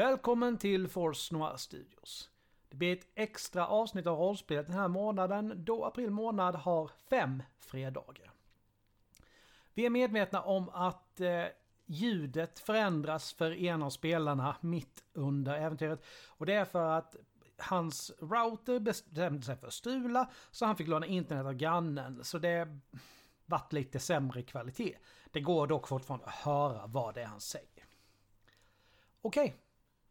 Välkommen till Force Noir Studios. Det blir ett extra avsnitt av rollspelet den här månaden då april månad har fem fredagar. Vi är medvetna om att eh, ljudet förändras för en av spelarna mitt under äventyret. Och det är för att hans router bestämde sig för att strula så han fick låna internet av grannen. Så det vart lite sämre kvalitet. Det går dock fortfarande att höra vad det är han säger. Okej,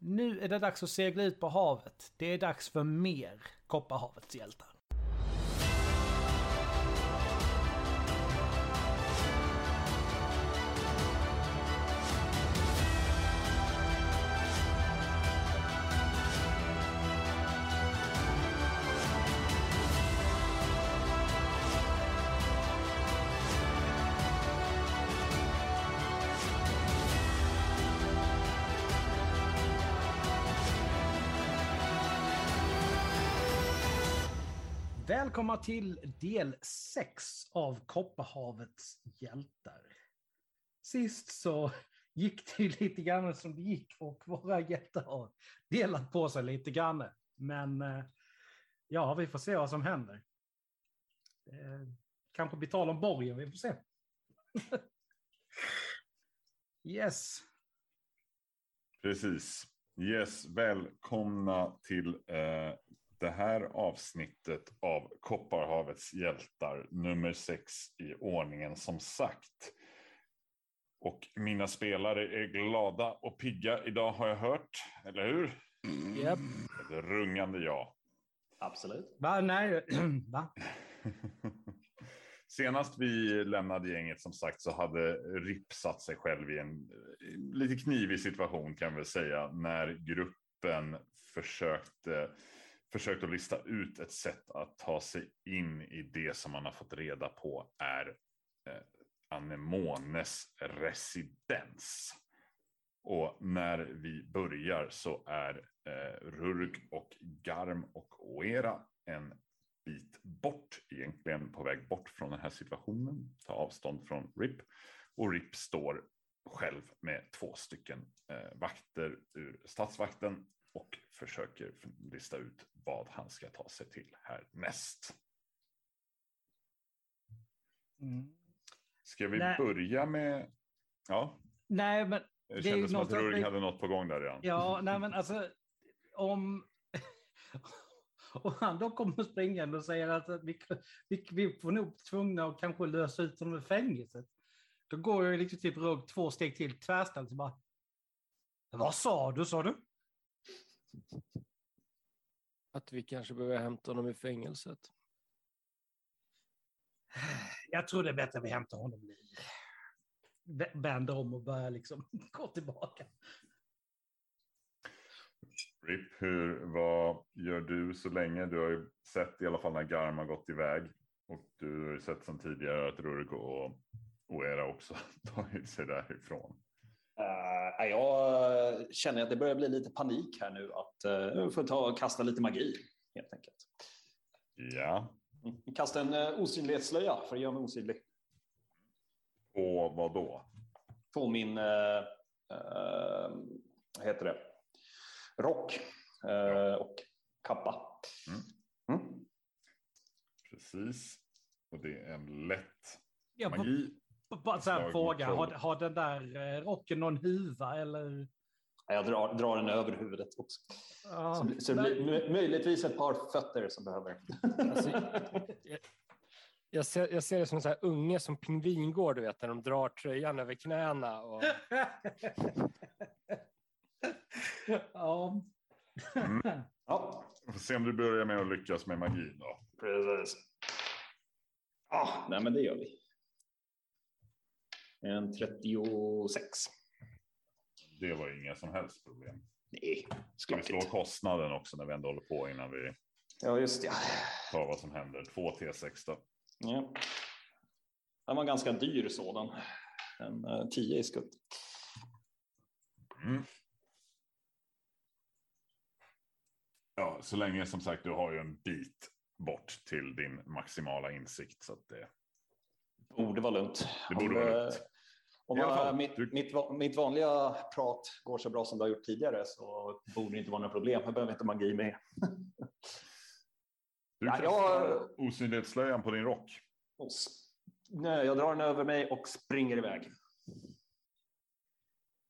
nu är det dags att segla ut på havet. Det är dags för mer Kopparhavets hjältar. Välkomna till del 6 av Kopparhavets hjältar. Sist så gick det ju lite grann som det gick och våra hjältar har delat på sig lite grann. Men eh, ja, vi får se vad som händer. Eh, kanske blir tal om borgen, vi får se. yes. Precis. Yes, välkomna till eh, det här avsnittet av Kopparhavets hjältar nummer sex i ordningen som sagt. Och mina spelare är glada och pigga idag har jag hört, eller hur? Yep. Ett rungande ja. Absolut. Va? Nej, va? Senast vi lämnade gänget som sagt så hade RIP satt sig själv i en lite knivig situation kan vi säga när gruppen försökte försökt att lista ut ett sätt att ta sig in i det som man har fått reda på är eh, Anemones residens. Och när vi börjar så är eh, Rurg och Garm och Oera en bit bort, egentligen på väg bort från den här situationen, ta avstånd från RIP. Och RIP står själv med två stycken eh, vakter ur statsvakten och försöker lista ut vad han ska ta sig till härnäst. Mm. Ska vi Nej. börja med... Ja. Nej, men... Det, det kändes som att Rurg hade något på gång där redan. Ja, nej men alltså om... Och han då kommer springande och säger att vi, vi, vi får nog tvungna att kanske lösa ut honom ur fängelset. Då går jag liksom typ Rugg två steg till tvärställt och bara... Vad sa du, sa du? Att vi kanske behöver hämta honom i fängelset. Jag tror det är bättre att vi hämtar honom nu. Vänder om och börjar liksom gå tillbaka. Rip, hur, vad gör du så länge? Du har ju sett i alla fall när Garm har gått iväg. Och du har ju sett som tidigare att Rurgo och Oera också tagit sig därifrån. Uh, jag känner att det börjar bli lite panik här nu att uh, få ta och kasta lite magi helt enkelt. Ja. Mm. Kasta en uh, osynlighetslöja för att göra mig osynlig. På vad då? På min, uh, uh, vad heter det, rock ja. och kappa. Mm. Mm. Precis. Och det är en lätt ja, magi. Bara så här fråga, har, har den där eh, rocken någon huva eller? Jag drar, drar den över huvudet också. Ja, så, så det blir möjligtvis ett par fötter som behöver. Alltså, jag, jag, ser, jag ser det som en så här unge som pingvingård, du vet, när de drar tröjan över knäna. Och... ja. Mm. ja. Får se om du börjar med att lyckas med magin då. Precis. Ja, nej men det gör vi. En 36. Det var inga som helst problem. Nej, Ska vi slå kostnaden också när vi ändå håller på innan vi ja, just det. tar vad som händer. Två T6 då. Ja. Den var ganska dyr sådan. En 10 uh, i skutt. Mm. Ja, så länge som sagt du har ju en bit bort till din maximala insikt så att det borde vara lugnt. Det borde vara lugnt. Fall, eh, mitt, du- mitt, mitt vanliga prat går så bra som det har gjort tidigare så borde det inte vara några problem. Jag behöver inte magi med. Du Ja, jag- osynlighetsslöjan på din rock. Och Nej, jag drar den över mig och springer iväg.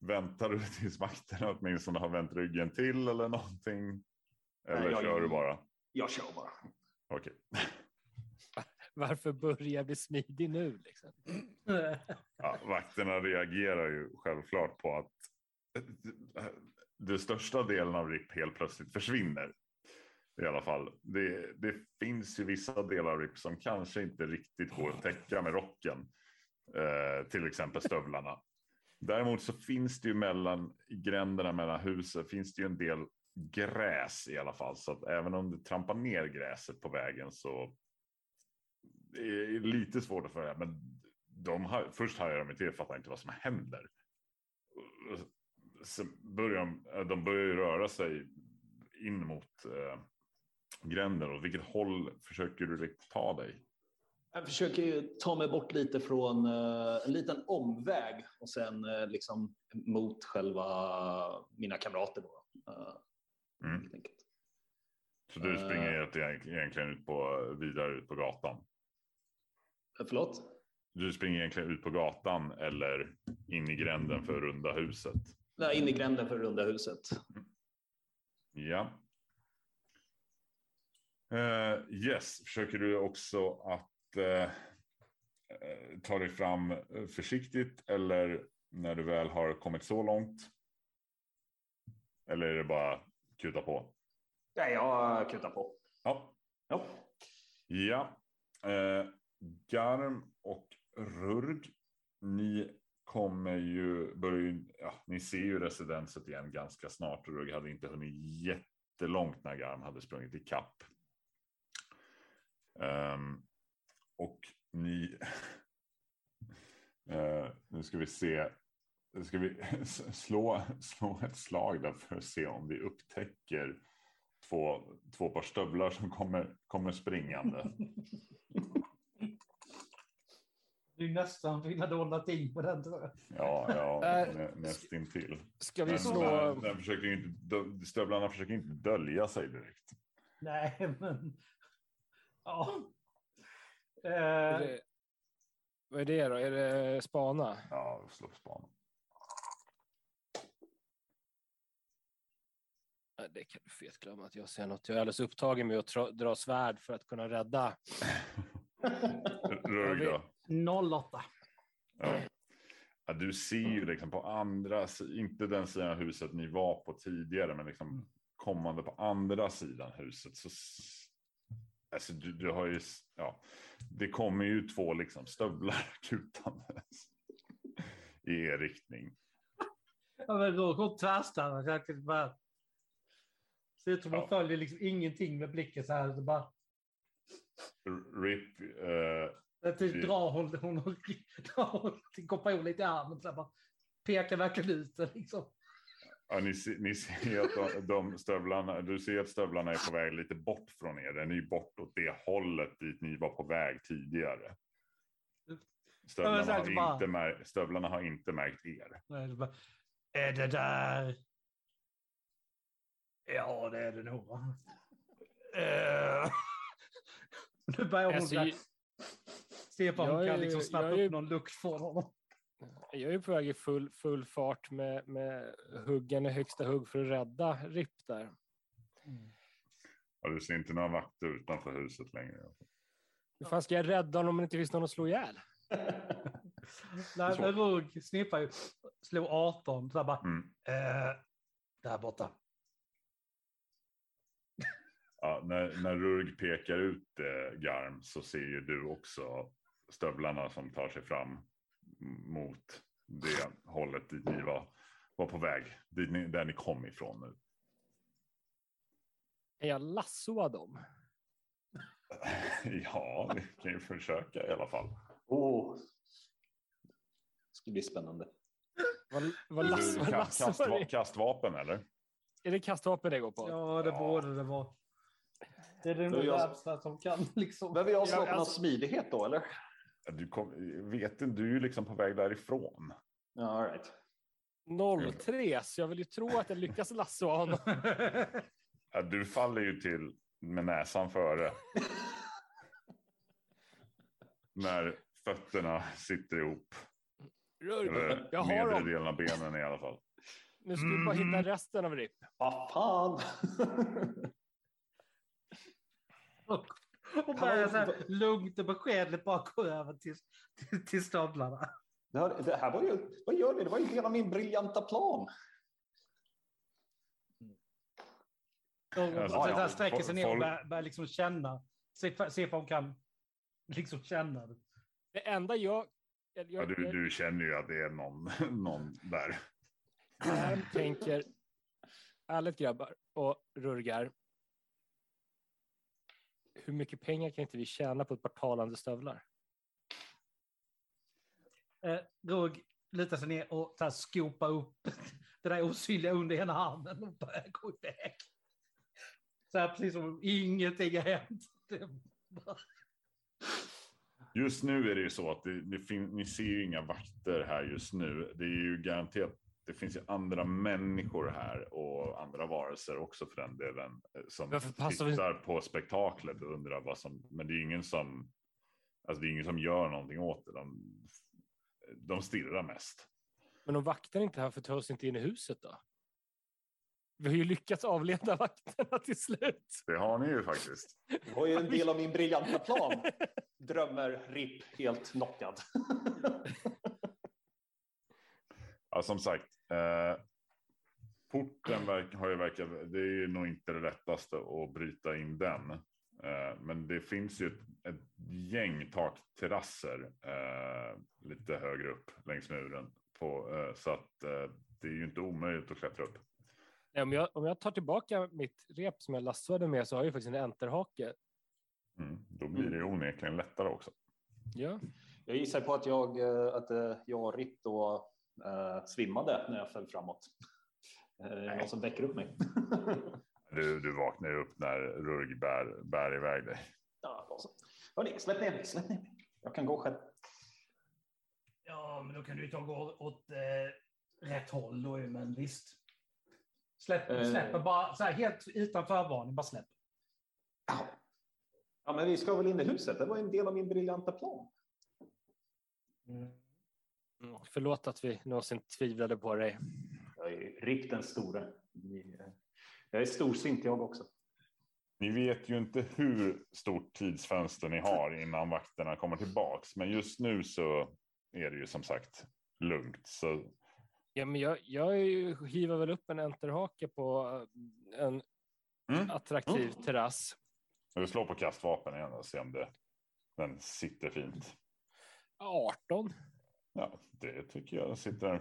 Väntar du tills vakterna åtminstone har vänt ryggen till eller någonting? Eller Nej, jag- kör du bara? Jag kör bara. Okej. Varför börja bli smidig nu? Liksom? Ja, vakterna reagerar ju självklart på att eh, den största delen av RIP helt plötsligt försvinner. I alla fall. Det, det finns ju vissa delar av RIP som kanske inte riktigt går att täcka med rocken. Eh, till exempel stövlarna. Däremot så finns det ju mellan gränderna mellan husen finns det ju en del gräs i alla fall. Så att även om du trampar ner gräset på vägen så det är lite svårt att följa. Men de har, först hajar de till, fattar inte vad som händer. Sen börjar de, de börjar röra sig in mot eh, gränden. Åt vilket håll försöker du ta dig? Jag försöker ju ta mig bort lite från eh, en liten omväg och sen eh, liksom mot själva mina kamrater. Då. Eh, Mm. Så du Eh. springer egentligen- egentligen ut på, vidare ut på gatan. Eh, Förlåt? Du springer egentligen ut på gatan eller in i gränden för runda huset. Nej, in i gränden för runda huset. Ja. Eh, yes, försöker du också att eh, ta dig fram försiktigt eller när du väl har kommit så långt? Eller är det bara kuta på? Nej, jag kutar på. Ja. Ja. Ja. Eh, Garm och Rurg. Ni kommer ju, börja. ja, ni ser ju residenset igen ganska snart. Rurg hade inte hunnit jättelångt när Garm hade sprungit i kapp. Um, ehm, och ni, uh, nu ska vi se, nu ska vi slå, slå ett slag där för att se om vi upptäcker två, två par stövlar som kommer, kommer springande. Det är nästan fina dolda ting på den tror jag. Ja, ja Äh, nä, nästintill. Ska vi slå... men den försöker ju inte, stövlarna försöker inte dölja sig direkt. Nej, men... Ja. Är Eh, det, vad är det då? Är det spana? Ja, slå på span. Nej, Det kan du fet glömma att jag ser något. Jag är alldeles upptagen med att dra svärd för att kunna rädda. Rög då? 08. Ja. Ja, du ser ju liksom på andra, inte den sidan av huset ni var på tidigare, men liksom kommande på andra sidan huset. Så, alltså du, du har ju, ja, det kommer ju två liksom stövlar kutandes i er riktning. Ja, men då går tvärstannar. kan bara... Ser ut som Ja. man följer liksom ingenting med blicken så här. Så bara, Rip, eh, typ Det- drar hon, hon, hon, drar hon till kompanjon lite i armen. Så här, bara, pekar verkligen ut det liksom. ja, ni, ni ser att de, de stövlarna, du ser att stövlarna är på väg lite bort från er. Den är ju bort åt det hållet dit ni var på väg tidigare. Stövlarna, så bara- har inte, mär, stövlarna har inte märkt er. Nej, bara, är det där? Ja, det är det nog. Eh, Nu börjar hon Alltså, är kan ju- liksom snappa jag är ju- upp någon lukt från honom. Jag är på väg i full, full fart med, med huggen i högsta hugg för att rädda RIP där. Ja, du ser inte några vakter utanför huset längre. Hur fan ska jag rädda honom om det inte finns någon att slå ihjäl? Nej, men Rugg snippar ju, slog 18, så bara, Mm. eh, där borta. Ja, när, när Rurg pekar ut eh, Garm så ser ju du också stövlarna som tar sig fram mot det hållet dit ni var, var på väg. Dit ni, där ni kom ifrån nu. Är jag lassoad dem? Ja, vi kan ju försöka i alla fall. Oh. Det ska bli spännande. Vad, vad Du, lass, vad ka- lassar kastva, det? kastvapen eller? Är det kastvapen det går på? Ja, det Ja. borde det vara. Det är det nog jag- närmsta som kan liksom. Behöver jag slå på någon alltså- smidighet då eller? Du kom, vet inte, du är liksom på väg därifrån. Ja, all right. 03, så jag vill ju tro att jag lyckas lasso honom. Ja, du faller ju till med näsan före. När fötterna sitter ihop. Rörg, Eller jag har nedre dem. delen av benen i alla fall. Nu ska vi bara Mm. hitta resten av RIP. Vad fan! och och börjar så här lugnt och beskedligt bara gå över till, till, till stövlarna. Det här, det här var ju, vad gör ni? Det var ju hela min briljanta plan. Och Alltså, och ja, där sträcker sig ner och börjar, börjar liksom känna. Se, se om hon kan liksom känna det. Det enda jag... jag, Ja, jag, du, jag, du känner ju att det är någon, någon där. jag tänker, ärligt grabbar och rurgar. Hur mycket pengar kan inte vi tjäna på ett par talande stövlar? Eh, Rugg lutar sig ner och så här skopa upp det där osynliga under ena armen och börjar gå iväg. Så här precis som ingenting har hänt. Bara- Just nu är det ju så att det, det fin- ni ser ju inga vakter här just nu. Det är ju garanterat. Det finns ju andra människor här och andra varelser också för den delen eh, som passar vi- tittar på spektaklet och undrar vad som. Men det är ingen som. Alltså det är ingen som gör någonting åt det. De, de stirrar mest. Men om vakterna inte är här för tar oss inte in i huset då? Vi har ju lyckats avleda vakterna till slut. Det har ni ju faktiskt. Det var ju en del av min briljanta plan. Drömmer RIP helt knockad. Ja, som sagt. Eh, porten verk, har ju verkat. Det är ju nog inte det lättaste att bryta in den. Eh, men det finns ju ett, ett gäng takterrasser eh, lite högre upp längs muren. På, eh, så att eh, det är ju inte omöjligt att klättra upp. Nej, Om jag, om jag tar tillbaka mitt rep som jag lassade med så har jag ju faktiskt en enterhake. Mm, då blir det ju onekligen lättare också. Ja, Jag gissar på att jag, eh, att jag och RIP då eh, svimmade när jag föll framåt. Eh, någon som väcker upp mig? Du, du vaknar ju upp när Rurg bär, bär iväg dig. ja. Hörni, släpp ner mig, släpp ner mig. Jag kan gå själv. Ja, men då kan du ju ta och gå åt eh, rätt håll då ju, men visst. Släpp, Eh. släpper bara så här helt utan förvarning, bara släpp. Ja. ja, men vi ska väl in i huset. Det var en del av min briljanta plan. Mm, förlåt att vi någonsin tvivlade på dig. Jag är RIP den store. Jag är storsint jag också. Ni vet ju inte hur stort tidsfönster ni har innan vakterna kommer tillbaks. Men just nu så är det ju som sagt lugnt. Så Ja, men jag, jag är ju- hivar väl upp en enterhake på eh, en Mm. attraktiv Mm. terrass. jag vill slå på kastvapen igen och se om det, den sitter fint. 18. Ja, det tycker jag sitter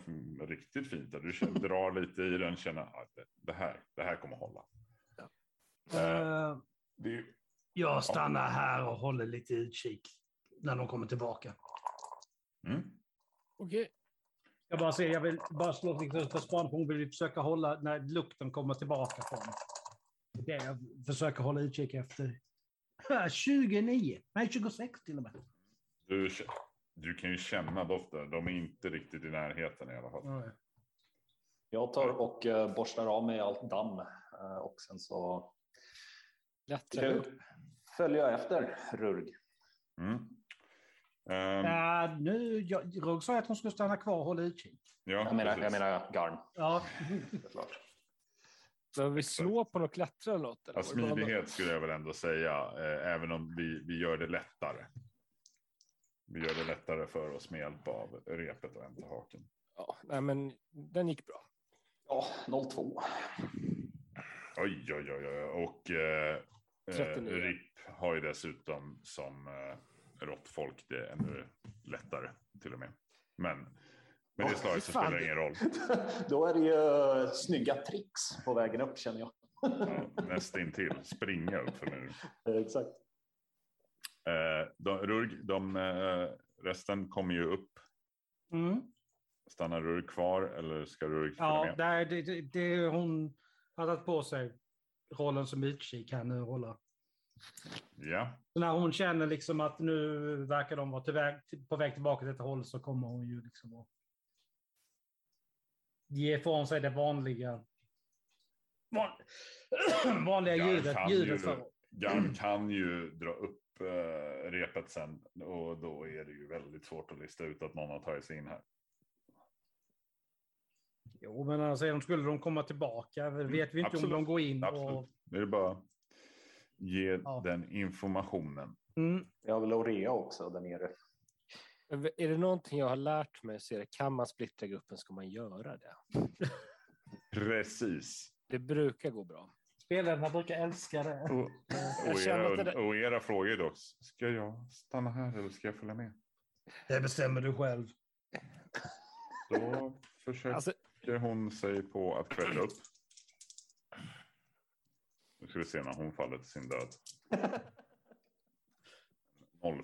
riktigt fint. Där. Du känner, drar lite i den, känner att det, det, här, det här kommer hålla. Eh, Det är, ju- jag stannar här och håller lite utkik när de kommer tillbaka. mm. Okej. Jag bara säger, jag vill bara slå lite för span på hon vill försöka hålla när lukten kommer tillbaka från. Det är jag försöker hålla utkik efter. 29, nej 26 till och med. du, du kan ju känna doften. De är inte riktigt i närheten i alla fall. Nej. Jag tar och eh, borstar av mig allt damm eh, och sen så Lättare följer jag efter Rurg. Mm. Ehm, Äh, nu, jag, Rugg sa att hon skulle stanna kvar och hålla utkik. ja, Jag menar, jag menar Garn. Ja, såklart. Behöver vi slå på något klättra eller något? Eller? Ja, smidighet skulle jag väl ändå säga, eh, även om vi, vi gör det lättare. Vi gör det lättare för oss med hjälp av repet och enterhaken. Ja, nej, men den gick bra. Ja, 02. Oj, oj, oj, oj. Och eh, eh, 39. RIP har ju dessutom som eh, råttfolk det är ännu lättare till och med. Men med det slaget så spelar det ingen roll. Då är det ju eh, snygga tricks på vägen upp känner jag. Ja, nästintill. Springa upp för. Eh, Exakt. Eh, de, Rurg, de, eh, resten kommer ju upp. mm. Stannar Rurg kvar eller ska Rurg ja med? det, det, det, hon har tagit på sig rollen som utkik här nu hålla. Ja, Så när hon känner liksom att nu verkar de vara till väg, på väg tillbaka till ett håll så kommer hon ju liksom att ge ifrån sig det vanliga van, vanliga ljudet, för Garm kan ju dra upp eh, repet sen och då är det ju väldigt svårt att lista ut att någon har tagit sig in här. Jo, men alltså, skulle de komma tillbaka vet vi inte Mm, absolut. om de går in Absolut. och... Det är bara ge Ja. den informationen. Mm, Vi har väl Orea också där nere. Är det någonting jag har lärt mig så är det kan man splittra gruppen ska man göra det. Precis. Det brukar gå bra. Spelarna brukar älska det. Och, och, att det era, och era frågor dock. Ska jag stanna här eller ska jag följa med? Det bestämmer du själv. Då försöker Alltså, hon sig på att klättra upp. Nu ska vi se när hon faller till sin död.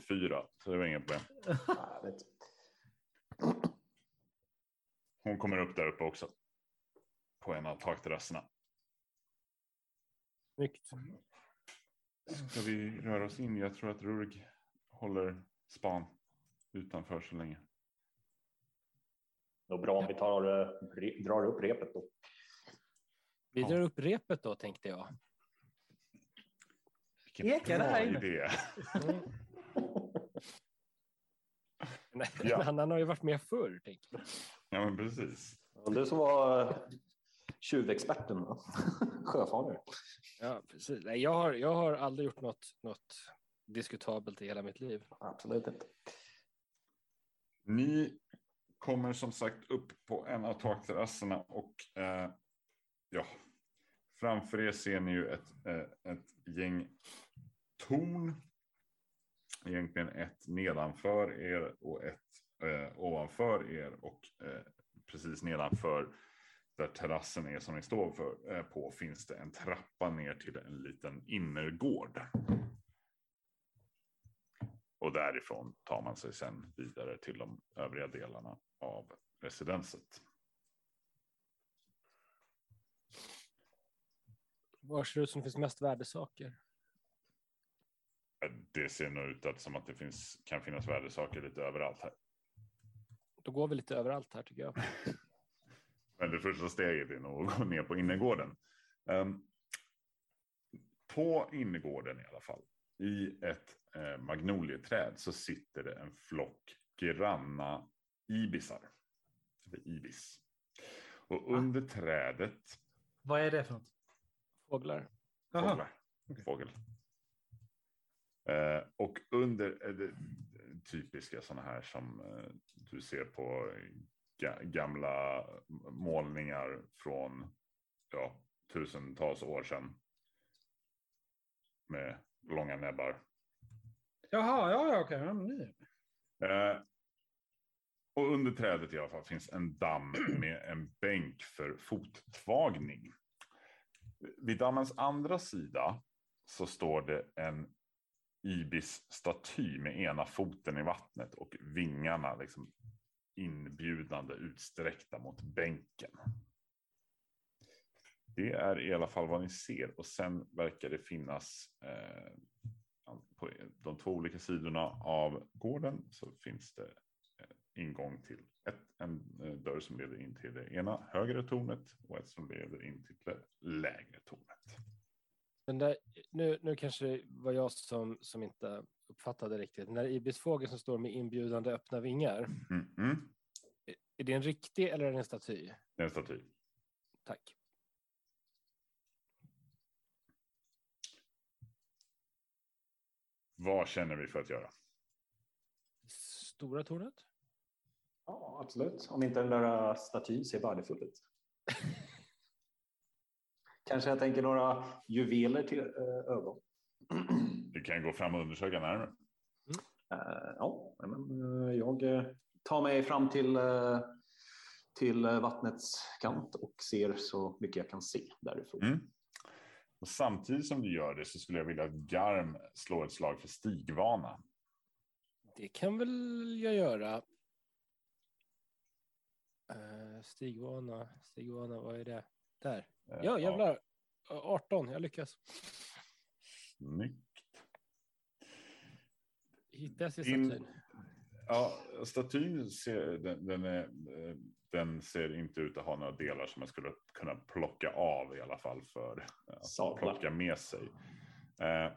04, så det var inget problem. Hon kommer upp där uppe också. På en av takterrasserna. Snyggt. Ska vi röra oss in? Jag tror att Rurg håller span utanför så länge. Då bra om vi tar, eh, re, drar upp repet då. Vi drar upp repet då tänkte jag. Vilken det bra idé. Mm. Nej, Ja. han har ju varit med förr. Tänker jag. Ja, men precis. Du som var tjuvexperten, sjöfarare. Ja, precis. Nej, jag, har, jag har aldrig gjort något, något diskutabelt i hela mitt liv. Absolut inte. Ni kommer som sagt upp på en av takterrasserna och eh, ja, framför er ser ni ju ett, eh, ett gäng torn. Egentligen ett nedanför er och ett eh, ovanför er och eh, precis nedanför där terrassen är som ni står för, eh, på finns det en trappa ner till en liten innergård. Och därifrån tar man sig sen vidare till de övriga delarna av residenset. Var ser det ut som finns mest värdesaker? Det ser nog ut att som att det finns, kan finnas värdesaker lite överallt här. Då går vi lite överallt här tycker jag. Men det första steget är nog att gå ner på innergården. Ehm, på innergården i alla fall, i ett eh, magnolieträd så sitter det en flock granna ibisar. Eller ibis. Och under trädet, Vad är det för något? Fåglar. Fåglar, fågel. Eh, och under eh, det, typiska sådana här som eh, du ser på gamla målningar från ja, tusentals år sedan. Med långa näbbar. Jaha, ja, ja, okej. Nu. Eh, och under trädet i alla fall finns en damm med en bänk för fottvagning. Vid dammens andra sida så står det en ibis-staty med ena foten i vattnet och vingarna liksom inbjudande utsträckta mot bänken. Det är i alla fall vad ni ser och sen verkar det finnas eh, på de två olika sidorna av gården så finns det eh, ingång till ett, en eh, dörr som leder in till det ena högre tornet och ett som leder in till det lägre tornet. Den där, nu, nu kanske det var jag som, som inte uppfattade riktigt. Den där ibisfågeln som står med inbjudande öppna vingar. Mm, mm. Är det en riktig eller är det en staty? Det är en staty. Tack. Vad känner vi för att göra? Stora tornet? Ja, absolut. Om inte den där äh, statyn ser värdefull ut. Kanske jag tänker några juveler till äh, ögon. Vi kan gå fram och undersöka närmare. Eh, ja, men, eh, jag eh, tar mig fram till, till vattnets kant och ser så mycket jag kan se därifrån. Mm. Och samtidigt som du gör det så skulle jag vilja att Garm slår ett slag för stigvana. Det kan väl jag göra. Stigvana, stigvana, vad är det? Där. Ja, jävlar. 18, jag lyckas. Snyggt. Hittar jag In- statyn? Ja, statyn ser, den, den, är, eh, den ser inte ut att ha några delar som jag skulle kunna plocka av i alla fall för att Sablar. plocka med sig. Eh,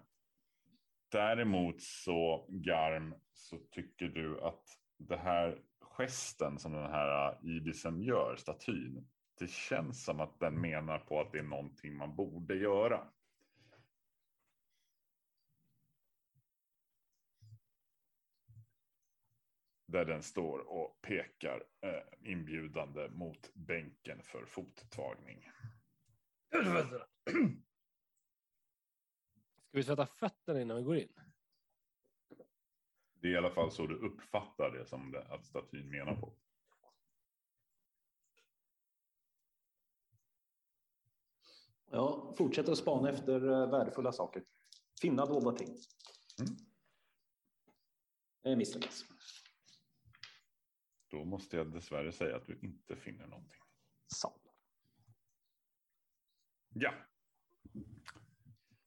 däremot så Garm så tycker du att det här gesten som den här ibisen gör, statyn, det känns som att den menar på att det är någonting man borde göra. Där den står och pekar eh, inbjudande mot bänken för fottagning. Ska vi tvätta fötterna innan vi går in? Det är i alla fall så du uppfattar det som det, att statyn menar på. Ja, fortsätter att spana efter eh, värdefulla saker. Finna dolda ting. Mm. Eh, misslyckas. Då måste jag dessvärre säga att du inte finner någonting. Sablar. Ja,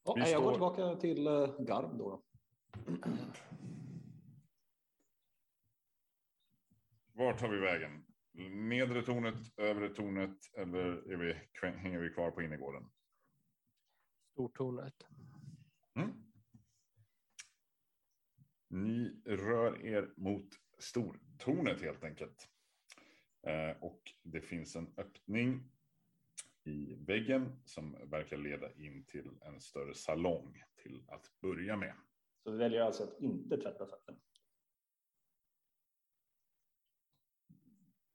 Ja, jag går står- tillbaka till uh, Garm då. då. Var tar vi vägen? Nedre tornet, övre tornet eller är vi, hänger vi kvar på innergården? Stortornet. Mm. Ni rör er mot stortornet helt enkelt. Eh, och det finns en öppning i väggen som verkar leda in till en större salong till att börja med. Så vi väljer alltså att inte tvätta fötterna.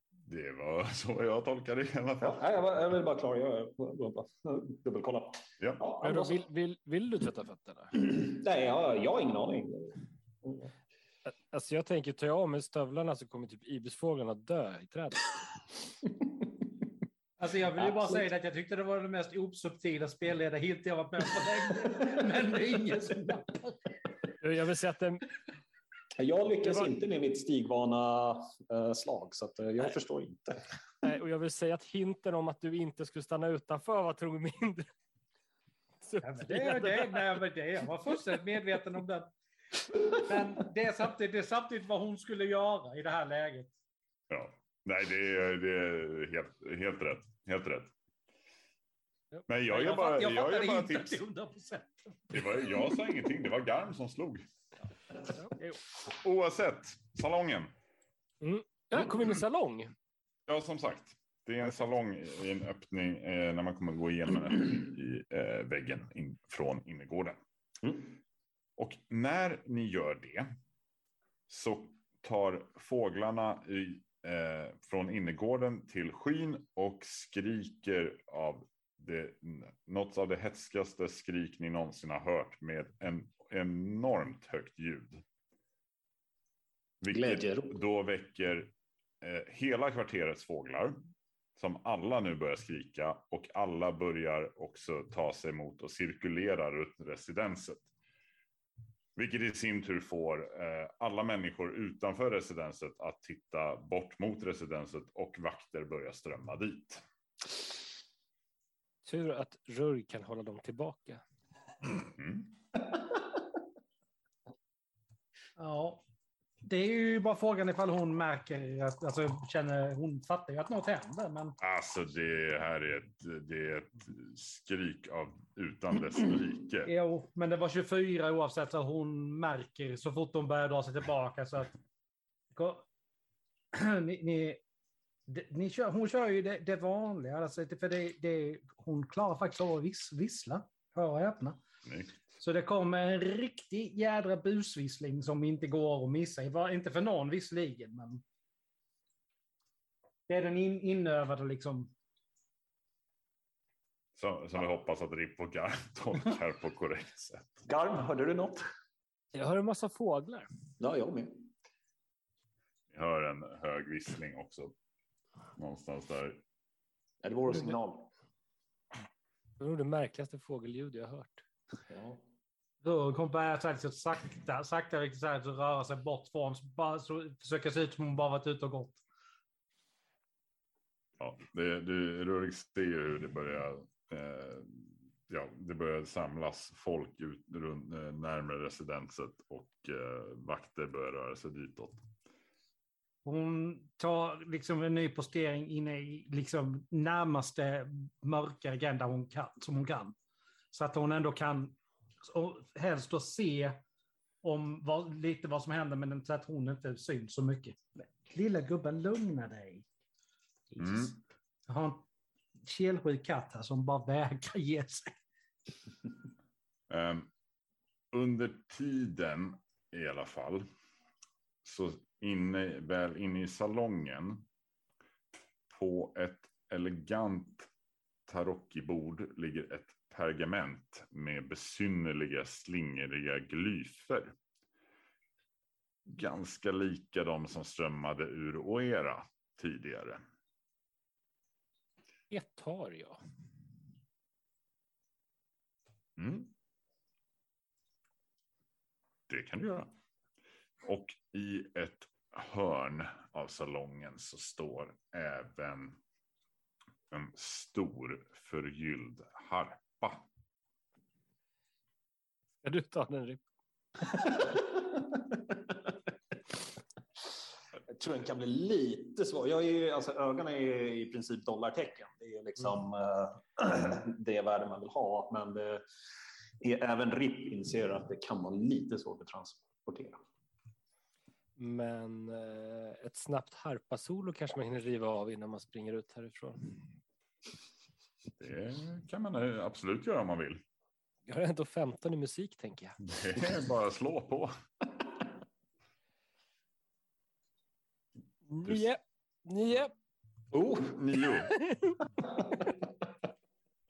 Det var så jag tolkade det i alla Ja, fall. nej, jag, var- jag vill bara klargöra, dubbelkolla. Ja. Ja, Men då då, så. vill, vill, vill du tvätta fötterna? Nej, jag, jag har ingen aning. Alltså jag tänker, tar jag av mig stövlarna så kommer typ ibisfåglarna dö i trädet. Alltså jag vill ju bara säga att jag tyckte det var det mest osubtila spelledarhint jag varit med på länge. Men det är ingen som nappar. Jag vill säga att den, Jag lyckas var- inte med mitt stigvana eh, slag, så att, eh, jag förstår inte. nej, och jag vill säga att hinten om att du inte skulle stanna utanför var tror mindre. Ja, men det, det, är- nej, men det, jag var fullständigt medveten om det. Men det är, samtidigt, det är samtidigt vad hon skulle göra i det här läget. Ja. Nej, det är, det är helt, helt rätt. Helt rätt. Men jag jag, bara, fatt- jag jag gör fattade bara inte tips. till 100 procent. Det var, jag sa ingenting, det var Garm som slog. Oavsett, salongen. Ja, kom in i salong. Ja, som sagt. Det är en salong i en öppning eh, när man kommer att gå igenom en öppning i eh, väggen in, från innergården. Mm. Och när ni gör det så tar fåglarna i, eh, från innergården till skyn och skriker av det, något av det hätskaste skrik ni någonsin har hört med en enormt högt ljud. Vilket Glädjerop. då väcker eh, hela kvarterets fåglar som alla nu börjar skrika och alla börjar också ta sig mot och cirkulera runt residenset. Vilket i sin tur får eh, alla människor utanför residenset att titta bort mot residenset och vakter börjar strömma dit. Tur att Rurg kan hålla dem tillbaka. Mm. Ja. Det är ju bara frågan ifall hon märker att, alltså känner, hon fattar ju att något händer, men Alltså det här är ett, det är ett skrik av utan dess like. jo, men det var 24 oavsett så hon märker så fort hon börjar dra sig tillbaka så att ni, ni, ni kör, hon kör ju det, det vanliga, alltså, för det, det, hon klarar faktiskt av att vis, vissla, hör och häpna. Snyggt. Så det kommer en riktig jädra busvissling som inte går att missa. Det var Inte för någon visserligen, men... Det är den in, inövade liksom. Som, som vi hoppas att Ripp och Gar tolkar på korrekt sätt. Garm, hörde du något? Jag har en massa fåglar. Ja, jag med. Vi hör en hög vissling också. Någonstans där. Ja, det var vår signal. Det var nog det märkligaste fågelljud jag har hört. Ja. Då kommer börja så här, liksom, sakta, sakta så här, så röra sig bort från, bara, så försöka se ut som hon bara varit ute och gått. Ja, det, du, Rurik ser hur det börjar. Eh, ja, det börjar samlas folk ut runt, eh, närmare residenset och eh, vakter börjar röra sig ditåt. Hon tar liksom en ny postering inne i liksom närmaste mörka agenda hon kan, som hon kan. Så att hon ändå kan, och helst då se om vad, lite vad som händer, men så att hon inte syns så mycket. Lilla gubben, lugna dig. Jesus. Mm. Jag har en kelsjuk katt här som bara vägrar ge sig. Ehm, under tiden i alla fall. Så inne, väl inne i salongen. På ett elegant tarockibord ligger ett pergament med besynnerliga slingriga glyfer. Ganska lika de som strömmade ur Oera tidigare. Ett har jag. Mm. Det kan du göra. Och i ett hörn av salongen så står även en stor förgylld harpa. Ska du ta den Rip? Jag tror den kan bli lite svår. Jag är ju, alltså, ögonen är ju i princip dollartecken. Det är liksom eh, det värde man vill ha. Men det är, även RIP inser att det kan vara lite svårt att transportera. Men eh, ett snabbt harpasolo kanske man hinner riva av innan man springer ut härifrån. Det kan man eh, absolut göra om man vill. Jag har ändå 15 i musik tänker jag. Det är bara slå på. Nio. Nio. Oh, nio.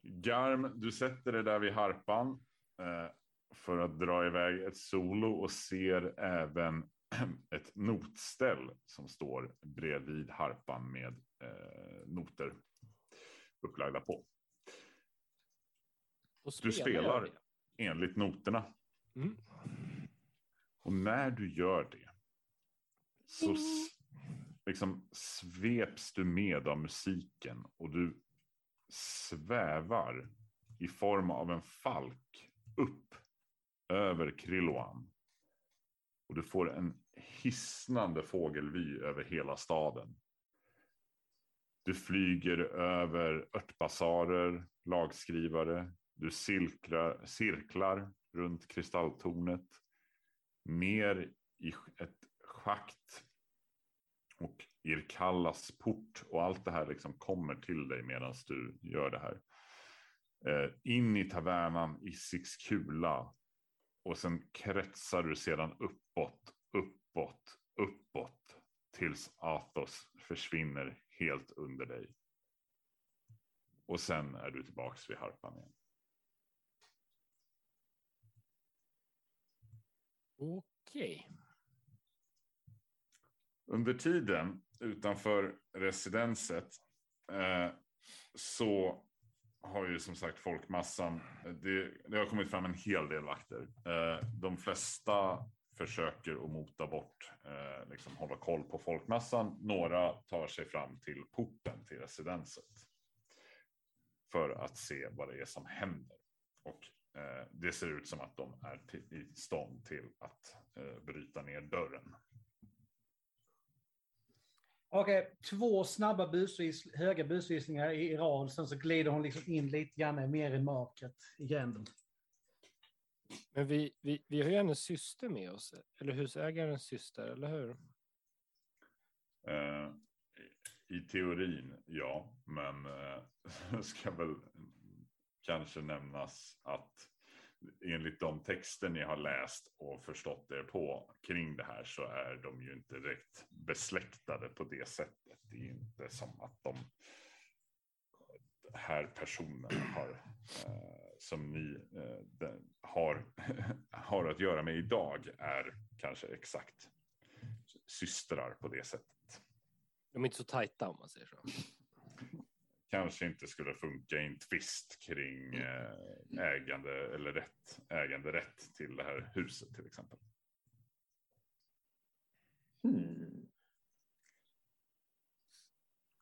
Garm, du sätter dig där vid harpan eh, för att dra iväg ett solo och ser även ett notställ som står bredvid harpan med eh, noter upplagda på. Då Du spelar enligt noterna. Mm. Och när du gör det så s- liksom sveps du med av musiken och du svävar i form av en falk upp över Krilloan. Och du får en hisnande fågelvy över hela staden. Du flyger över örtbasarer, lagskrivare. Du cirklar, cirklar runt kristalltornet. Ner i ett schakt. Och Irkallas port och allt det här liksom kommer till dig medan du gör det här. Eh, in i tavernan i Sixkula. Och sen kretsar du sedan uppåt, uppåt, uppåt. Tills Athos försvinner helt under dig. Och sen är du tillbaks vid harpan igen. Okej. Under tiden utanför residenset eh, så har ju som sagt folkmassan, det, det har kommit fram en hel del vakter. Eh, de flesta försöker att mota bort, eh, liksom hålla koll på folkmassan. Några tar sig fram till porten till residenset. För att se vad det är som händer. Och eh, det ser ut som att de är till, i stånd till att eh, bryta ner dörren. Okej, två snabba busvis, höga busvisningar i rad, sen så glider hon liksom in lite grann mer i mörkret i gränden. Men vi, vi, vi har ju hennes syster med oss, eller husägarens syster, eller hur? Eh, i- I teorin, ja, men eh, ska väl kanske nämnas att enligt de texter ni har läst och förstått er på kring det här så är de ju inte direkt besläktade på det sättet. Det är inte som att de eh, här personerna har eh, som ni eh, den, har, har att göra med idag är kanske exakt systrar på det sättet. De är inte så tajta om man säger så. kanske inte skulle funka i en tvist kring eh, ägande eller rätt, äganderätt till det här huset till exempel. Hmm.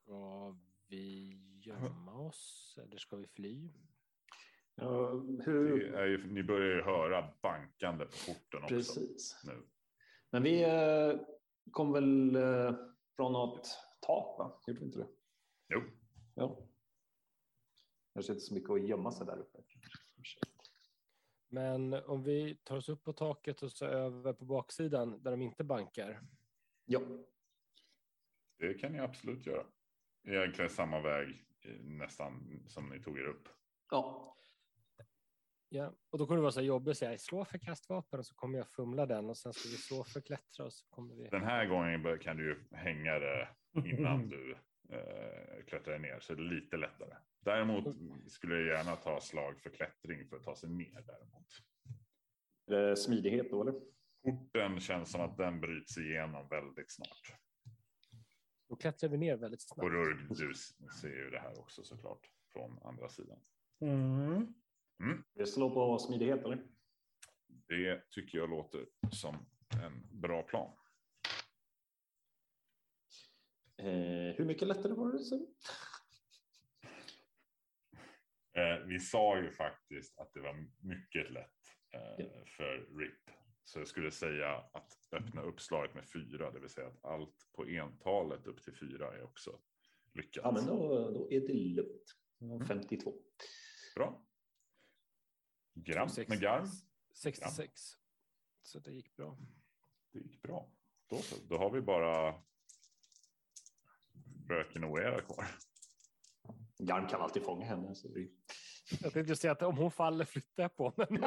Ska vi gömma oss eller ska vi fly? Ja, Det hur... är ju, ni börjar ju höra bankande på porten också Precis. nu. Men vi eh, kom väl... Eh, från något tak, va? Gjorde vi inte det? Jo, Ja. Kanske inte så mycket att gömma sig där uppe. Men om vi tar oss upp på taket och så över på baksidan där de inte bankar. Ja. det kan ni absolut göra. Egentligen samma väg eh, nästan som ni tog er upp. ja. Ja, och då kommer det vara så jobbigt att säga slå för kastvapen och så kommer jag fumla den och sen ska vi slå för klättra och så kommer vi. Den här gången kan du ju hänga det innan du eh, klättrar ner, så det är lite lättare. Däremot skulle jag gärna ta slag för klättring för att ta sig ner däremot. Är det smidighet då, eller? Porten känns som att den bryts igenom väldigt snart. Då klättrar vi ner väldigt snabbt. Och Rurg, du ser ju det här också såklart från andra sidan. Mm. Vi slår på smidighet, eller? Det tycker jag låter som en bra plan. Eh, hur mycket lättare var det? Så? Eh, vi sa ju faktiskt att det var mycket lätt eh, för RIP. Så jag skulle säga att öppna uppslaget med fyra, det vill säga att allt på entalet upp till fyra är också lyckat. Ja, men då, då är det lugnt. Jag har 52. Bra. Gram med garm. 66. Så det gick bra. Det gick bra. Då, så. då har vi bara Fröken Oera kvar. Garm kan alltid fånga henne. Så det... Jag tänkte just säga att om hon faller flyttar jag på mig.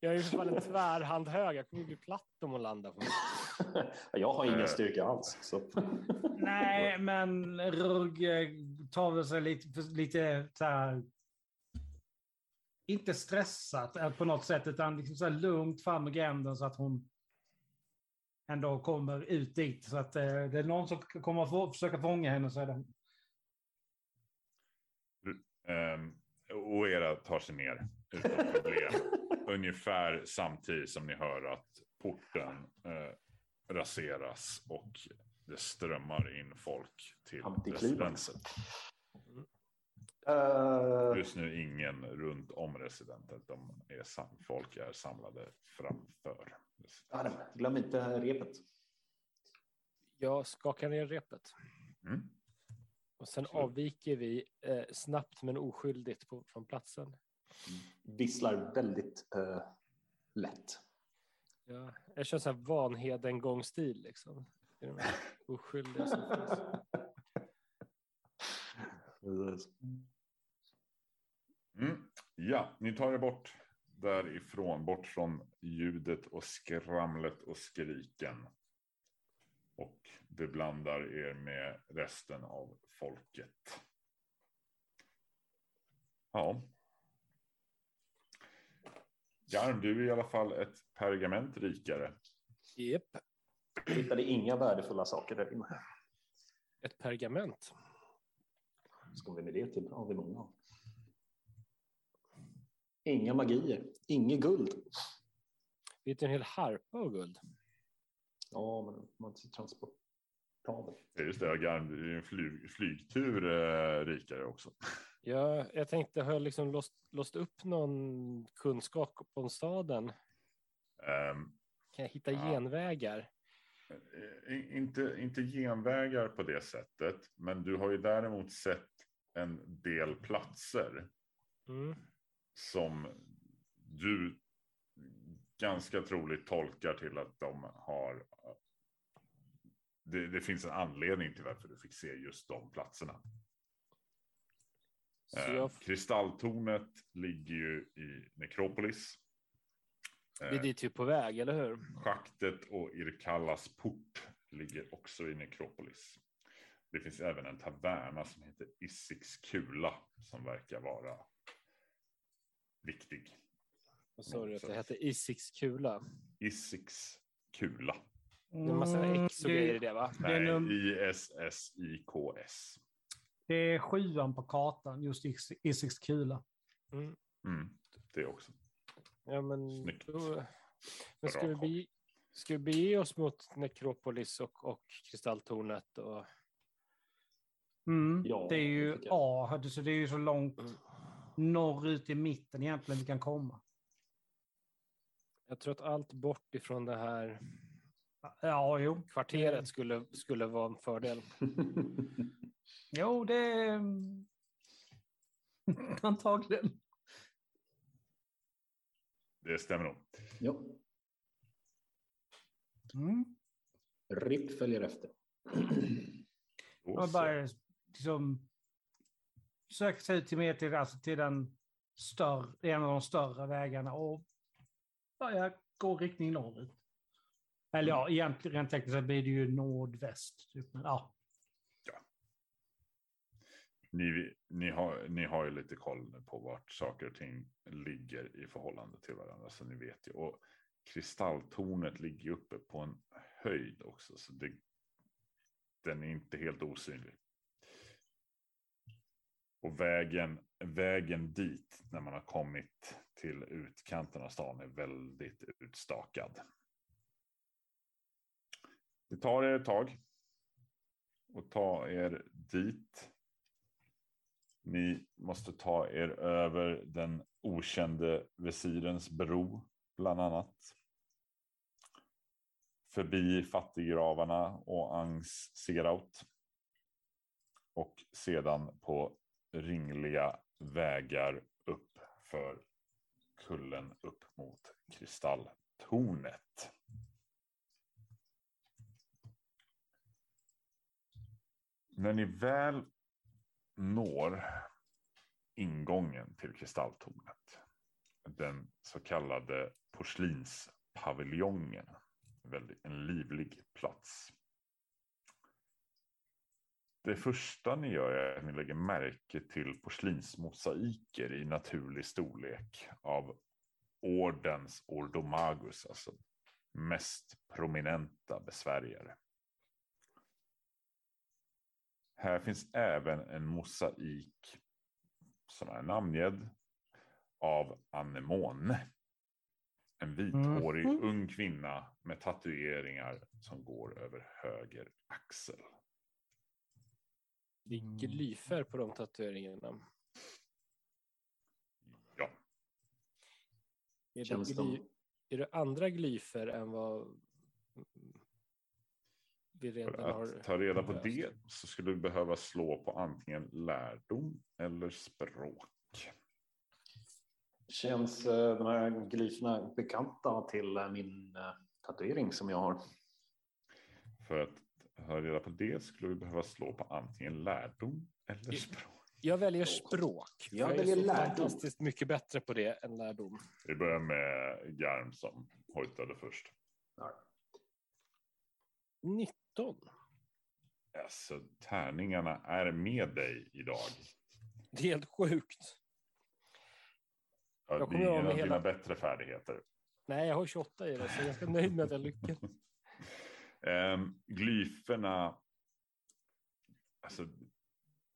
Jag är ju för fan en tvärhand hög. Jag kommer bli platt om hon landar på mig. jag har ingen Eh. styrka alls. Så. Nej, men Rugg tar väl sig lite, lite så här... Inte stressat eh, på något sätt, utan liksom så här lugnt fram med gränden så att hon ändå kommer ut dit. Så att eh, det är någon som kommer att få, försöka fånga henne så är det... Um, Oera tar sig ner utan problem. Ungefär samtidigt som ni hör att porten eh, raseras och det strömmar in folk till residenset. Eh, Just nu ingen runt om residentet. De är sam- folk är samlade framför. Garm, glöm inte repet. Jag skakar ner repet Mm. och sen Absolut. avviker vi eh, snabbt men oskyldigt på, från platsen. Visslar väldigt eh, lätt. Ja, jag kör så här Vanheden-gångstil liksom. Det är de här Oskyldiga som finns. Mm. Ja, ni tar er bort därifrån, bort från ljudet och skramlet och skriken. Och beblandar er med resten av folket. Ja. Garm, du är i alla fall ett pergament rikare. Japp, Jag hittade inga värdefulla saker där inne. ett pergament. Ska vi med det till? Ja, det är många. Inga magier, inget guld. Vi hittar en hel harpa och guld. Ja, men man så transportabel. Just det, Garm, du är en flyg, flygtur eh, rikare också. Ja, jag tänkte, har jag liksom låst, låst upp någon kunskap om staden? Ehm, Kan jag hitta Ja. genvägar? Eh, Inte, inte genvägar på det sättet, men du har ju däremot sett en del platser Mm. Som du ganska troligt tolkar till att de har. Det, det finns en anledning till varför du fick se just de platserna. Eh, jag, Kristalltornet ligger ju i Nekropolis. det är Eh, dit vi är på väg, eller hur? Schaktet och Irkallas port ligger också i Nekropolis. Det finns även en taverna som heter Issix kula som verkar vara viktig. Vad sa du att det hette? Isix kula. Issix kula. Det är en massa Mm, X och grejer i det, va? Nej, num- I-S-S-I-K-S. det är sjuan på kartan, just Is- Isix kula. Mm. Mm, det också. Ja, men Snyggt. då... Men ska Bra vi, ska vi bege oss mot Nekropolis och, och Kristalltornet? Och... Mm. Ja, det är ju. A, så det är ju så långt Mm. Norrut i mitten egentligen vi kan komma. Jag tror att allt bort ifrån det här Ja, jo. Kvarteret skulle, skulle vara en fördel. Jo, det är... Antagligen. Det stämmer nog. jo. Mm. RIP följer efter. Man bara liksom söker sig ut till, mer till, alltså till den större, en av de större vägarna och börjar gå riktning norrut. Eller ja, egentligen rent tekniskt så blir det ju nordväst. Typ. Men, ja. Ni, ni, har, ni har ju lite koll på vart saker och ting ligger i förhållande till varandra. Så ni vet ju. Och kristalltornet ligger uppe på en höjd också. Så det, den är inte helt osynlig. Och vägen, vägen dit när man har kommit till utkanten av stan är väldigt utstakad. Det tar er ett tag. Och ta er dit. Ni måste ta er över den okände visirens bro, bland annat. Förbi fattiggravarna och Angs Seraut. Och sedan på ringliga vägar upp för kullen upp mot kristalltornet. När ni väl når ingången till kristalltornet. Den så kallade porslinspaviljongen. En livlig plats. Det första ni gör är att ni lägger märke till porslinsmosaiker i naturlig storlek av ordens ordomagus, alltså mest prominenta besvärjare. Här finns även en mosaik som är namngedd av Anemone. En vithårig Mhm. ung kvinna med tatueringar som går över höger axel. Det är glyfer på de tatueringarna. Ja, Är det, gly, de... är det andra glyfer än vad vi för redan har? att ta reda på löst? det så skulle du behöva slå på antingen lärdom eller språk. Känns eh, de här glyferna bekanta till eh, min eh, tatuering som jag har? För att ha reda på det skulle du behöva slå på antingen lärdom eller språk. Jag väljer språk. Jag är väljer så lärdom. fantastiskt mycket bättre på det än lärdom. Vi börjar med Garm som hojtade först. 19. Alltså, tärningarna är med dig idag. Det är helt sjukt. Ja, Jag det kommer är ihåg ingen med av hela- dina bättre färdigheter. Nej, jag har 28 i det, så jag är ganska nöjd med att jag lyckades. Um, glyferna. Alltså,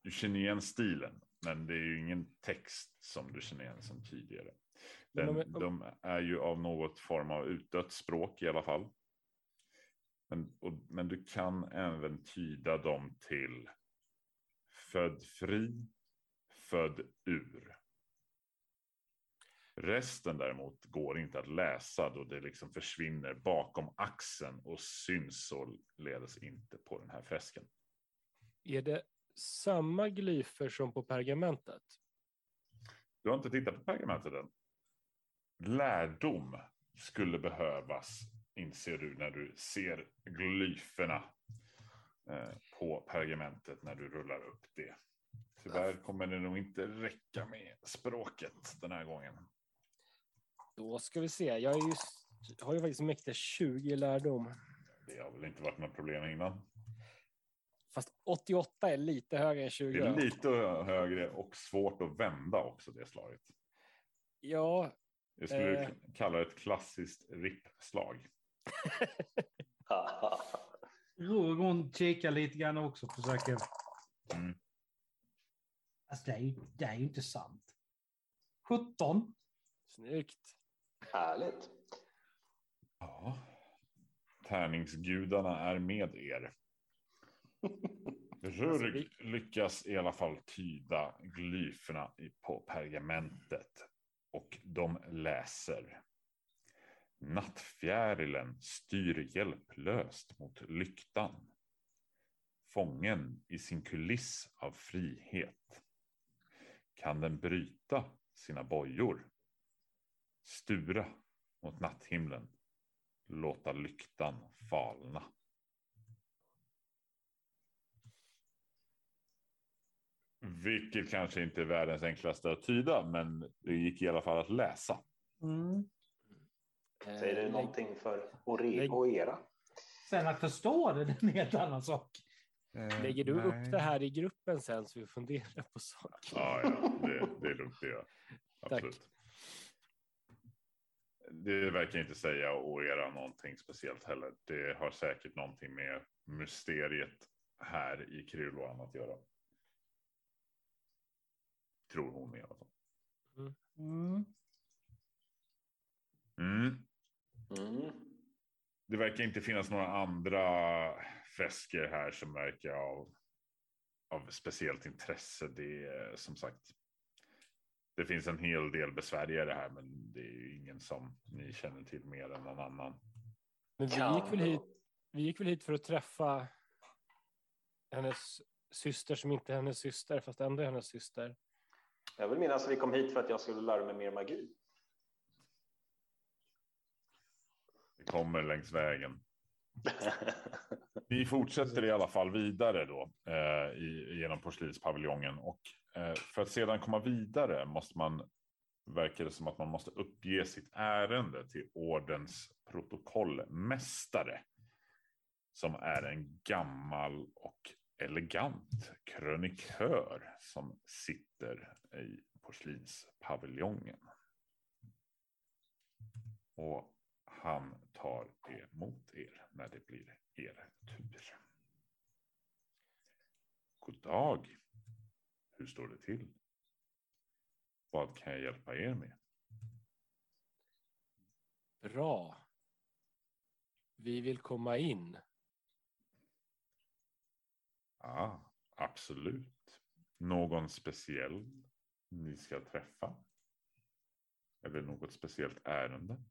du känner igen stilen, men det är ju ingen text som du känner igen som tidigare. Den, jag- De är ju av något form av utdött språk i alla fall. Men, och, men du kan även tyda dem till född fri, född ur. Resten däremot går inte att läsa då det liksom försvinner bakom axeln och syns således inte på den här fresken. Är det samma glyfer som på pergamentet? Du har inte tittat på pergamentet än. Lärdom skulle behövas, inser du när du ser glyferna eh, på pergamentet när du rullar upp det. Tyvärr kommer det nog inte räcka med språket den här gången. Då ska vi se. Jag är just, har ju faktiskt mäktiga 20 i lärdom. Det har väl inte varit något problem innan. Fast 88 är lite högre än 20. Det är lite högre och svårt att vända också det slaget. Ja, Jag skulle Eh. kalla det ett klassiskt rippslag. Rogon kikar lite grann också och försöker... Mm. Alltså det är ju, det är ju inte sant. 17. snyggt. Härligt. Ja. Tärningsgudarna är med er. Rurg lyckas i alla fall tyda glyferna på pergamentet och de läser. Nattfjärilen styr hjälplöst mot lyktan. Fången i sin kuliss av frihet. Kan den bryta sina bojor? Stura mot natthimlen. Låta lyktan falna. Vilket kanske inte är världens enklaste att tyda, men det gick i alla fall att läsa. Mm. Säger det Eh, någonting för och era? Sen att förstå det, det är en helt annan sak. Lägger du Nej. upp det här i gruppen sen så vi funderar på saker? Ja, ja det, det är lugnt det gör jag. Tack. Det verkar inte säga och era någonting speciellt heller. Det har säkert någonting med mysteriet här i Krylloan att göra. Tror hon i alla fall. Mm. Mm. Mm. Det verkar inte finnas några andra fresker här som verkar av, av speciellt intresse. Det är som sagt. Det finns en hel del besvärjare här, men det är ju ingen som ni känner till mer än någon annan. Men vi gick, väl hit, vi gick väl hit för att träffa hennes syster som inte är hennes syster, fast ändå är hennes syster. Jag vill minnas att vi kom hit för att jag skulle lära mig mer magi. Det kommer längs vägen. Vi fortsätter i alla fall vidare då eh, i, genom porslinspaviljongen och eh, för att sedan komma vidare måste man verkar det som att man måste uppge sitt ärende till ordens protokollmästare som är en gammal och elegant krönikör som sitter i porslinspaviljongen. Och han tar emot er när det blir er tur. God dag. Hur står det till? Vad kan jag hjälpa er med? Bra. Vi vill komma in. Ja, absolut. Någon speciell ni ska träffa? Eller något speciellt ärende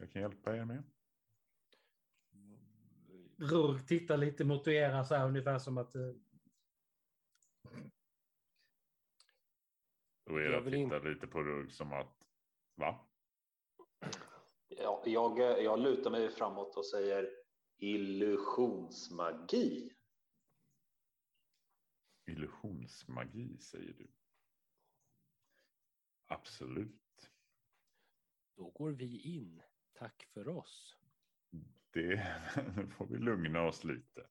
jag kan hjälpa er med? Rurk tittar lite mot era så här ungefär som att... eh, Och era Jag vill tittar lite på Rugg som att, va? Ja, jag, jag lutar mig framåt och säger illusionsmagi. Illusionsmagi säger du. Absolut. Då går vi in. Tack för oss. Det nu får vi lugna oss lite.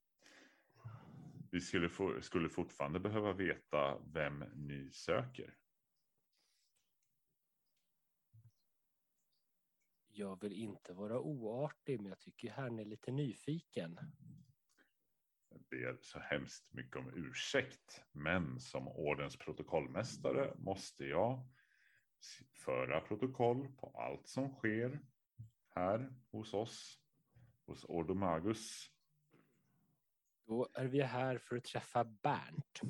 Vi skulle, få, skulle fortfarande behöva veta vem ni söker. Jag vill inte vara oartig, men jag tycker herrn är lite nyfiken. Jag ber så hemskt mycket om ursäkt, men som ordens protokollmästare måste jag föra protokoll på allt som sker här hos oss, hos Ordomagus. Då är vi här för att träffa Bernt.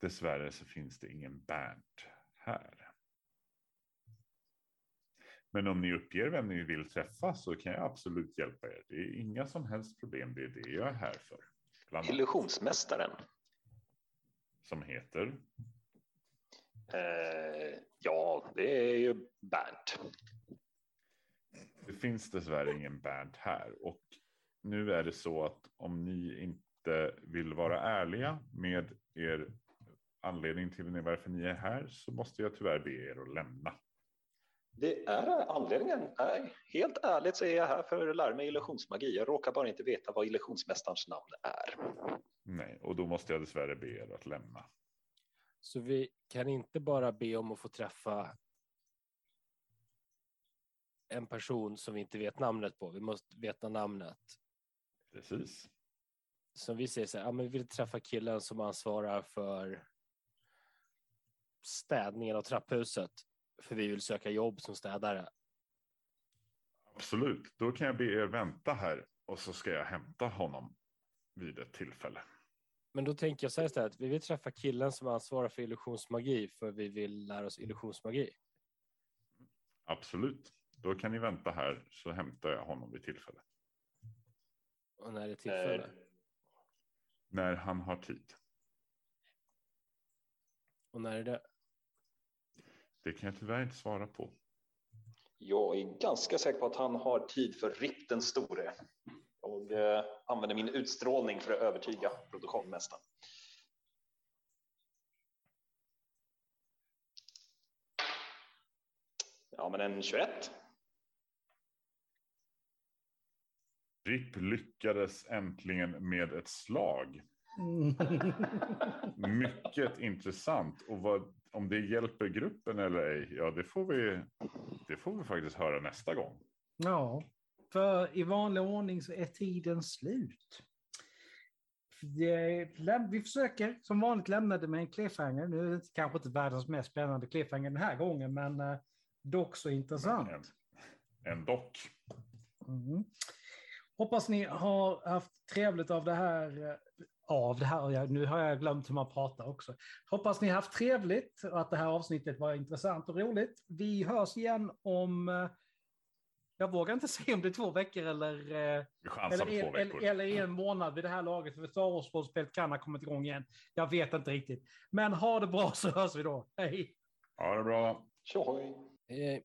Dessvärre så finns det ingen Bernt här. Men om ni uppger vem ni vill träffa så kan jag absolut hjälpa er. Det är inga som helst problem. Det är det jag är här för. Bland Illusionsmästaren. som heter. Eh, ja, det är ju Bernt. Det finns dessvärre ingen Bernt här och nu är det så att om ni inte vill vara ärliga med er anledning till varför ni är här så måste jag tyvärr be er att lämna. Det är anledningen. Är, helt ärligt så är jag här för att lära mig illusionsmagi. Jag råkar bara inte veta vad illusionsmästarens namn är. Nej, och då måste jag dessvärre be er att lämna. Så vi kan inte bara be om att få träffa en person som vi inte vet namnet på. Vi måste veta namnet. Precis. Som vi säger så här, ja, men vi vill träffa killen som ansvarar för städningen av trapphuset. För vi vill söka jobb som städare. Absolut, då kan jag be er vänta här och så ska jag hämta honom vid ett tillfälle. Men då tänker jag så här istället, vi vill träffa killen som ansvarar för illusionsmagi för vi vill lära oss illusionsmagi. Absolut, Då kan ni vänta här så hämtar jag honom vid tillfälle. Och när är det tillfälle? Eh, När han har tid. Och när är det? Det kan jag tyvärr inte svara på. Jag är ganska säker på att han har tid för RIP den store. Och eh, använder min utstrålning för att övertyga protokollmästaren. Ja, men en 21. RIP lyckades äntligen med ett slag. Mycket intressant. Och vad, om det hjälper gruppen eller ej, ja det får vi, det får vi faktiskt höra nästa gång. Ja, för i vanlig ordning så är tiden slut. Vi försöker som vanligt lämna det med en cliffhanger. Nu är det kanske inte världens mest spännande cliffhanger den här gången, men eh, dock så intressant. En, en dock. Mm. Hoppas ni har haft trevligt av det här. eh, Av det här, nu har jag glömt hur man pratar också. Hoppas ni har haft trevligt och att det här avsnittet var intressant och roligt. Vi hörs igen om, eh, jag vågar inte säga om det är två veckor eller, eh, eller, på två en, veckor. eller, eller en månad vid det här laget. För Star Wars-spelet kan ha kommit igång igen. Jag vet inte riktigt. Men ha det bra så hörs vi då. Hej! Ha det bra. Tjohoj! Hej, hej.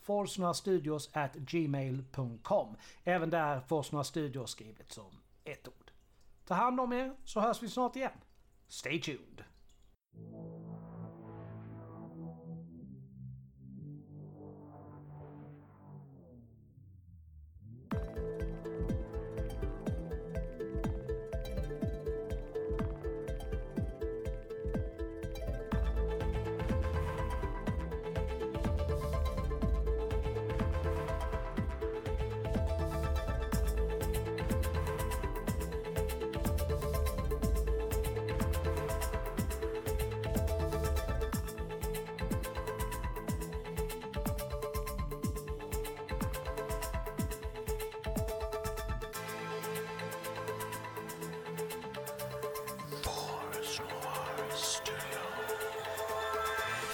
Forsnorastudios at gmail.com. Även där Forsna Studios skrivet som ett ord. Ta hand om er så hörs vi snart igen. Stay tuned!